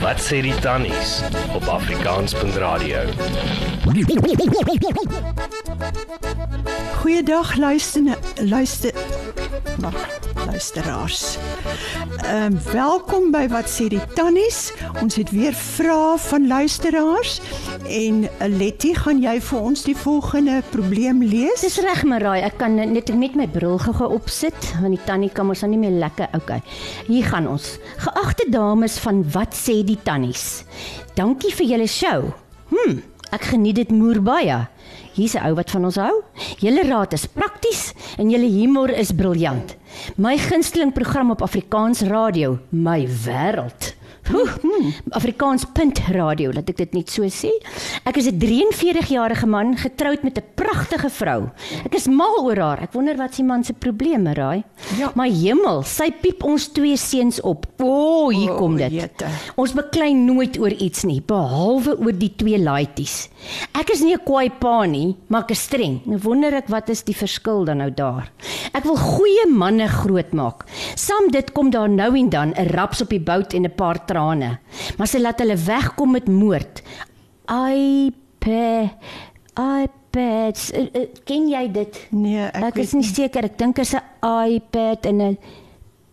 Wat sê die tannies op Afrikaans.radio? Goeiedag luister luister wag luisteraars. Ehm um, welkom by wat sê die tannies. Ons het weer vrae van luisteraars en eh, Letty, gaan jy vir ons die volgende probleem lees? Dis reg, Marai. Ek kan net met my bril gou opsit want die tannie kan ons nou nie meer lekker. Okay. Hier gaan ons. Geagte dames van wat sê die tannies? Dankie vir julle show. Hm, ek geniet dit moer baie. Hier's 'n ou wat van ons hou. Julle raad is prakties en julle humor is briljant. My gunsteling program op Afrikaans radio, My Wêreld. Hmm. Afrikaans punt radio, laat ek dit net so sê. Ek is 'n 43-jarige man getroud met 'n pragtige vrou. Ek is mal oor haar. Ek wonder wat sy man se probleme raai. Ja. My hemel, sy piep ons twee seuns op. O, oh, hier O, kom dit. jette. Ons beklei nooit oor iets nie, behalwe oor die twee laities. Ek is nie 'n kwaai pa nie, maar ek is streng. Nou wonder ek wat is die verskil dan nou daar? Ek wil goeie manne grootmaak. Saam dit kom daar nou en dan 'n raps op die bout en 'n paar trane. Maar sy laat hulle wegkom met moord. iPad iPads. Uh, uh, ken jy dit? Nee, ek, Ek, is nie seker. Ek dink is 'n iPad en 'n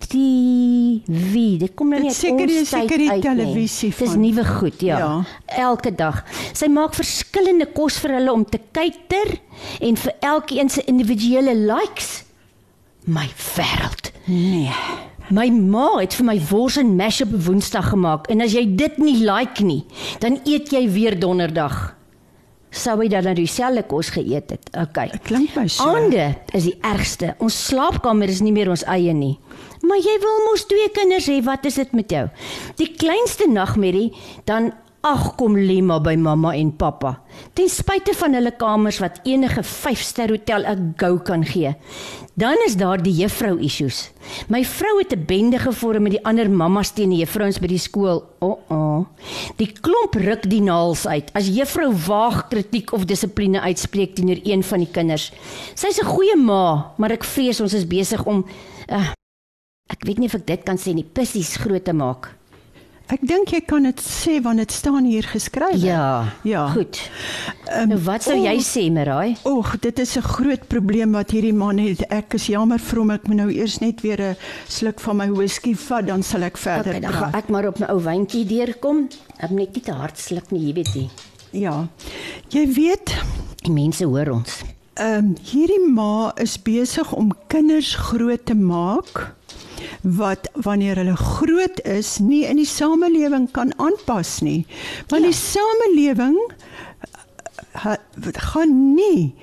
TV. Dit kom nou Dit nie uit seker die- seker die televisie Dis van- nuwe goed, ja. Ja. Elke dag. Sy maak verskillende kos vir hulle om te kyker en vir elkeen se individuele likes. My wêreld. Nee. My ma het vir my wors en mash op Woensdag gemaak en as jy dit nie like nie, dan eet jy weer Donderdag. Sou hy dan nou dieselfde kos geëet het? Okay. Dit klink my so. Aande is die ergste. Ons slaapkamer is nie meer ons eie nie. Maar jy wil mos twee kinders hê, wat is dit met jou? Die kleinste nagmerrie dan ag kom lê maar by mamma en pappa. Ten spyte van hulle kamers wat enige 5-ster hotel 'n gou kan gee. Dan is daar die juffrou issues. My vrou het 'n bende gevorm met die ander mammas teen die juffrouens by die skool. O, oh, oh. Die klomp ruk die naels uit as juffrou waag kritiek of dissipline uitspreek teenoor een van die kinders. Sy's 'n goeie ma, maar ek vrees ons is besig om uh, ek weet nie of ek dit kan sê nie, pissies groot te maak. Ek dink jy kan dit sê want dit staan hier geskryf. Ja. Ja. Goed. Um, Nou wat sou jy sê, Marai? Oeg, dit is 'n groot probleem wat hierdie man het. Ek is jammer vir hom. Ek moet nou eers net weer 'n sluk van my whisky vat, dan sal ek verder Okay, dan gaan praat. ek maar op my ou wyntjie deurkom. Ek moet net nie te hard sluk nie, jy weet nie. Ja. Jy weet, Die mense hoor ons. ehm um, hierdie ma is besig om kinders groot te maak wat wanneer hulle groot is nie in die samelewing kan aanpas nie. Want Ja. die samelewing ha, gaan nie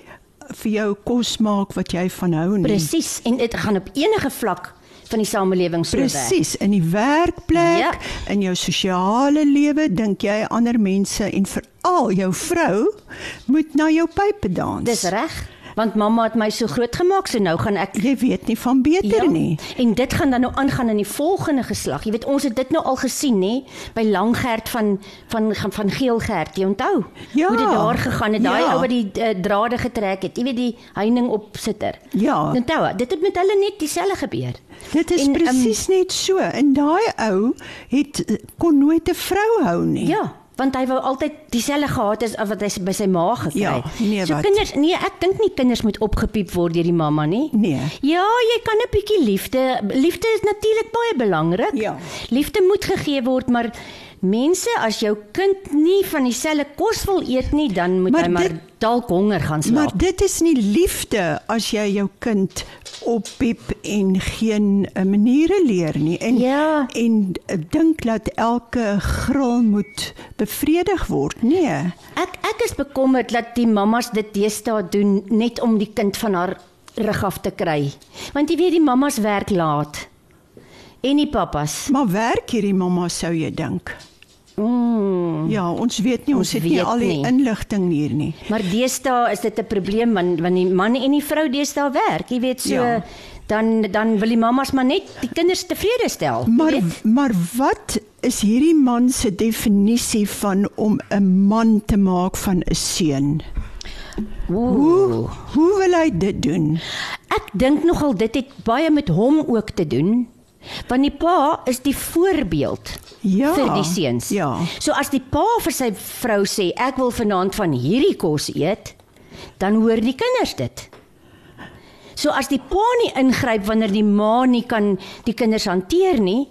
vir jou kos maak wat jy van hou nie. Presies, en dit gaan op enige vlak van die samelewing so werk. Presies, in die werkplek, Ja. in jou sosiale lewe dink jy ander mense en veral jou vrou moet na jou pype dans. Dis reg, want mamma het my so groot gemaak, so nou gaan ek Jy weet nie van beter nie. En dit gaan dan nou aangaan in die volgende geslag. Jy weet ons het dit nou al gesien nê by Langgert van van van, van Geelgert, jy onthou? Ja. Hoe dit daar gegaan het, daai Ja. ou wat die uh, drade getrek het. Jy weet die heining opsitter. Ja. Onthou, dit het met hulle net dieselfde gebeur. Dit is En, ehm, presies net so. En daai ou het eh, kon nooit 'n vrou hou nie. Ja, want hy wou altyd dieselfde gehad as wat hy by sy ma gekry Ja, het. nee, so wat? kinders, nee, ek dink nie kinders moet opgepiep word deur die mamma nie. Nee. Ja, jy kan 'n bietjie liefde. Liefde is natuurlik baie belangrik. Ja. Liefde moet gegee word, maar mense, as jou kind nie van dieselfde kos wil eet nie, dan moet Maar hy maar dalk honger gaan slaap. Maar dit is nie liefde as jy jou kind oppiep en geen eh, maniere leer nie. En Ja. en eh, dink dat elke gril moet bevredig word. Nee. Ek ek is bekommerd dat die mammas dit deesdae doen net om die kind van haar rug af te kry. Want jy weet die mammas werk laat. En die pappas. Maar werk hierdie mamma sou jy dink? Mm. Ja, ons weet nie, ons, Ons het nie al die nie. inligting hier nie. Maar deesdae is dit 'n probleem want want die man en die vrou deesdae werk. Jy weet so Ja. dan dan wil die mammas maar net die kinders tevrede stel. Maar maar wat is hierdie man se definisie van om 'n man te maak van 'n seun? Hoe hoe wil hy dit doen? Ek dink nogal dit het baie met hom ook te doen. Want die pa is die voorbeeld. Ja, vir die seuns. ja. So as die pa vir sy vrou sê ek wil vanaand van hierdie kos eet, dan hoor die kinders dit. So as die pa nie ingryp wanneer die ma nie kan die kinders hanteer nie,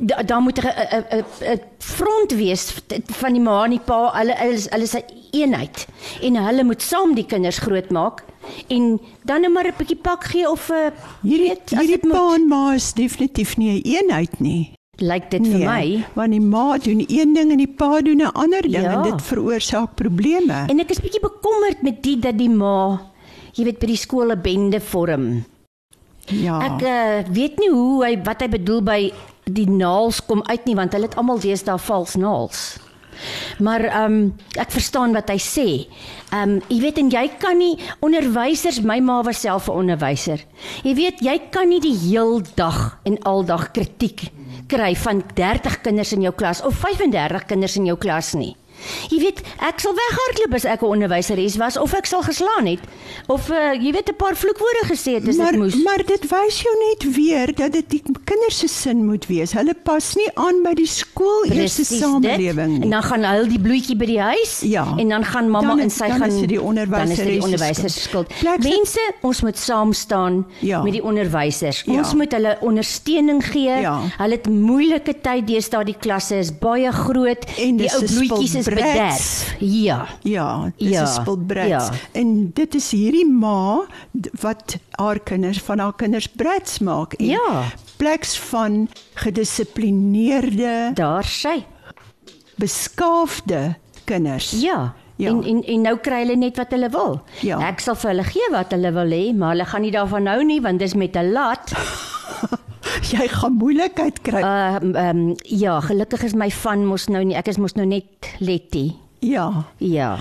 da- dan moet 'n 'n front wees van die ma en die pa. Hulle hulle is hulle is 'n eenheid en hulle moet saam die kinders grootmaak en dan net maar 'n bietjie pak gee of 'n Hierdie hierdie pa en ma is definitief nie 'n eenheid nie. lyk dit vir my. want die ma doen een ding en die pa doen 'n ander ding Ja. en dit veroorsaak probleme. En ek is bietjie bekommerd met die dat die ma, jy weet by die skool 'n bende vorm. ja. Ek uh, weet nie hoe hy wat hy bedoel by die naels kom uit nie want hulle het almal deesdae vals naels. Maar ehm um, ek verstaan wat hy sê. Ehm um, jy weet en jy kan nie onderwysers, my ma was self 'n onderwyser. Jy weet jy kan nie die heel dag en aldag kritiek kry van 30 kinders in jou klas of 35 kinders in jou klas nie. Jy weet, ek sal weghardloop as ek 'n onderwyseres was of ek sal geslaan het of uh, jy weet 'n paar vloekwoorde gesê het as maar dit moes. maar dit wys jou net weer dat dit die kinders se sin moet wees. Hulle pas nie aan by die skool eerste samelewing dit. En nie. dan gaan huil die bloetjie by die huis Ja. en dan gaan mamma Dan en is- sy dan gaan is dan is dit onderwyseres die se onderwysers se skuld. skuld. Mense, ons moet saam staan Ja. met die onderwysers. Ja. Ons moet hulle ondersteuning gee. Ja. Hulle het moeilike tyd deesdae die klasse is baie groot. En die ou bloetjies. Bederf. Ja. Ja, dis Ja, spul brats. ja. En dit is hierdie ma wat haar kinders van haar kinders brats maak en Ja. pleks van gedissiplineerde, Daar sy. beskaafde kinders. Ja. Ja. En, en en nou kry hulle net wat hulle wil. Ja. Ek sal vir hulle gee wat hulle wil hê, maar hulle gaan nie daarvan hou nie want dis met 'n lat. Jy gaan moeilikheid kry. Uh ehm um, ja, gelukkig is my van mos nou nie. Ek is mos nou net Letty. ja. Ja.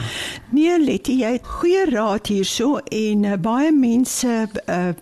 Nee, Letty, jy het goeie raad hierso en uh, baie mense uh,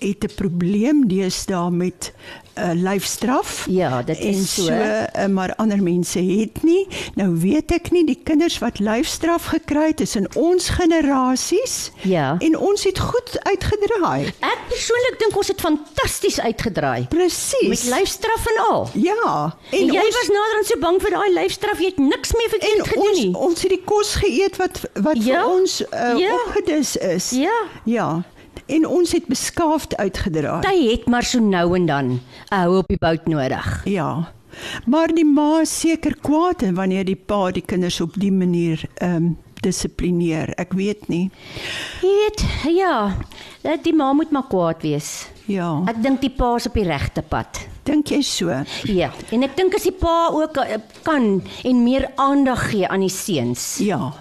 het 'n probleem deesdae met uh, lyfstraf. Ja, dit is en so. so uh, maar ander mense het nie. Nou weet ek nie die kinders wat lyfstraf gekry het is in ons generasies. Ja. En ons het goed uitgedraai. Ek persoonlik dink ons het fantasties uitgedraai. Presies. Met lyfstraf en al. Ja. En, en jy ons, was naderhand so bang vir daai lyfstraf, jy het niks meer verkeerd gedoen ons nie. ons het die kos geëet wat wat Ja. vir ons uh, Ja. opgedis is. Ja. Ja. En ons het beskaafd uitgedraai. Jy het maar so nou en dan 'n hou op die bout nodig. Ja. Maar die ma is seker kwaad en wanneer die pa die kinders op die manier ehm um, dissiplineer. Ek weet nie. Jy weet, ja, dat die ma moet maar kwaad wees. Ja. Ek dink die pa is op die regte pad. Dink jy so? Ja, en ek dink as die pa ook eh, kan en meer aandag gee aan die seuns. Ja.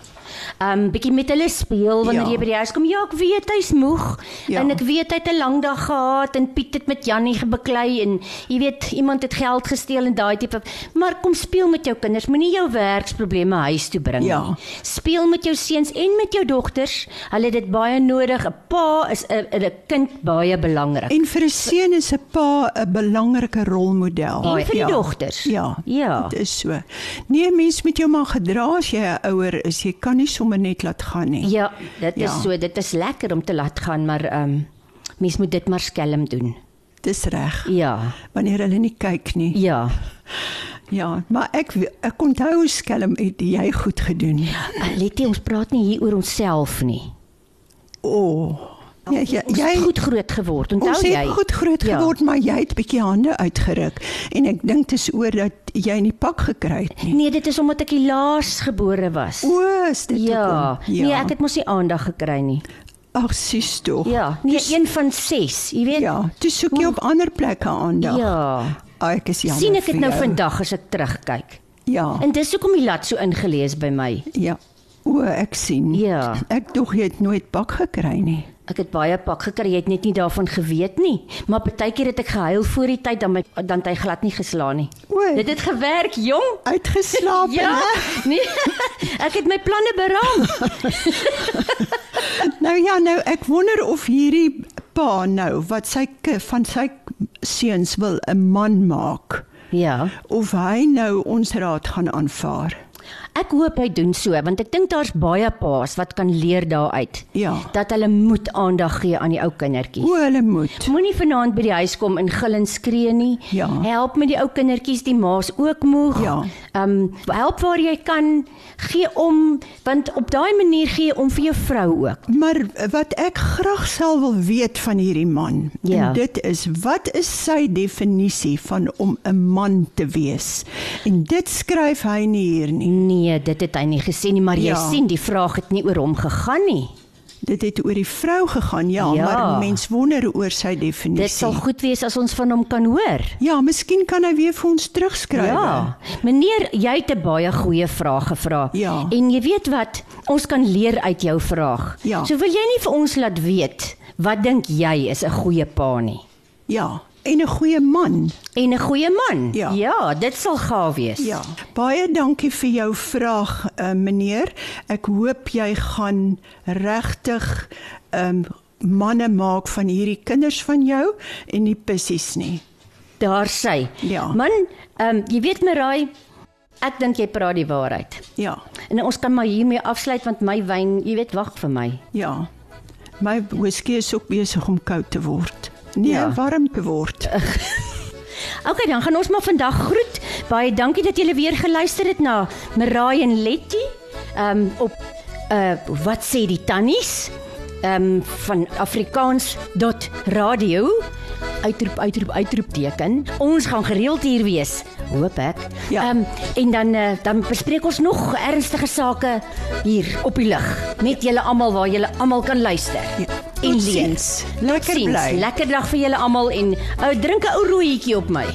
Um bietjie met hulle speel wanneer Ja. jy by die huis kom. Ja, ek weet hy's moeg Ja. en ek weet hy het 'n lang dag gehad en Piet het met Jannie gebeklei en jy weet iemand het geld gesteel en daai tipe. Maar kom speel met jou kinders. Moenie jou werksprobleme huis toe bring Ja. nie. Speel met jou seuns en met jou dogters. Hulle het dit baie nodig. 'n Pa is 'n 'n kind baie belangrik. En vir 'n seun is 'n pa 'n belangrike rolmodel. En vir die ja. dogters. Ja. Ja. Dit is so. Nee, mens moet jou maar gedra as jy 'n ouer is. Jy kan nie sommer net laat gaan nie. Ja, dit is Ja. so. Dit is lekker om te laat gaan, maar ehm um, mens moet dit maar skelm doen. Dis reg. Ja. Wanneer hulle nie kyk nie. Ja. Ja, maar ek ek onthou skelm het jy goed gedoen. Uh, Letty, ons praat nie hier oor onsself nie. O. Oh. Ja, ja, Ons jy het goed groot geword, onthou Ons jy? het goed groot Ja. geword, maar jy het bietjie hande uitgeruk en ek dink dit is oor dat jy nie pak gekry het nie. Nee, dit is omdat ek die laas gebore was. O, is dit ja. hoekom? Nee, ek het mos nie aandag gekry nie. Ag, sis tog. Ja, nee, een van 6, jy weet? Ja, toe soek jy op ander plekke aandag. Ja. Ah, ek is jammer. sien ek dit nou vandag as ek terugkyk. Ja. En dis hoekom die lat so ingelees by my. Ja. O, ek sien. Ja. Ek dog jy het nooit pak gekry nie. Ek het baie pak gekry, jy het net nie daarvan geweet nie. Maar partykeer het ek gehuil voor die tyd dan my dan het hy glad nie geslaan nie. O, Dit het gewerk, jong. uitgeslaap. Ja. Nee. Ek het my planne beraam. Nou ja, nou ek wonder of hierdie pa nou wat sy van sy seuns wil 'n man maak Ja. of hy nou ons raad gaan aanvaar. Ek hoop hy doen so want ek dink daar's baie paas wat kan leer daaruit. Ja. Dat hulle moet aandag gee aan die ou kindertjies. O, hulle moet. Moenie vanaand by die huis kom en gil en skree nie. Ja. Help met die ou kindertjies, die ma's ook moeg. Ja. Ehm um, help waar jy kan. Gee om want op daai manier gee om vir jou vrou ook. Maar wat ek graag sal wil weet van hierdie man, Ja. en dit is wat is sy definisie van om 'n man te wees? En dit skryf hy nie hier nie. Nee, dit het hy nie gesê nie, maar jy Ja. sien die vraag het nie oor hom gegaan nie. Dit het oor die vrou gegaan, ja, Ja. maar mens wonder oor sy definisie. Dit sal goed wees as ons van hom kan hoor. Ja, miskien kan hy weer vir ons terugskryf. Ja. Meneer, jy het 'n baie goeie vraag gevra. Ja. En jy weet wat? Ons kan leer uit jou vraag. Ja. So wil jy nie vir ons laat weet wat dink jy is 'n goeie pa nie? Ja, en 'n goeie man. En 'n goeie man. Ja. ja, dit sal gaaf wees. Ja, baie dankie vir jou vraag, uh, meneer. Ek hoop jy gaan regtig um, manne maak van hierdie kinders van jou en nie pissies nie. Daar sy. Ja. Man, um, jy weet Marai, ek dink jy praat die waarheid. Ja. En ons kan maar hiermee afsluit want my wyn, jy weet, wag vir my. Ja. My whisky is ook besig om koud te word. Nee, Ja. ja. warm te word. Okay, dan gaan ons maar vandag groet. Baie dankie dat julle weer geluister het na Marai en Letty. Ehm um, op uh wat sê die tannies? Ehm um, van afrikaans.radio uitroep uitroep uitroepteken. Ons gaan gereeld hier wees, hoop ek. Ja. Ehm um, en dan uh, dan bespreek ons nog ernstige sake hier op die lig met julle almal waar julle almal kan luister. Ja. En leens. Lekker bly. Lekker dag vir julle almal en uh, drink 'n ou rooietjie op my.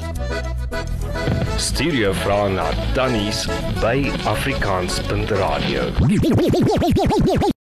Stuur jou vrae na tannies by afrikaans.radio.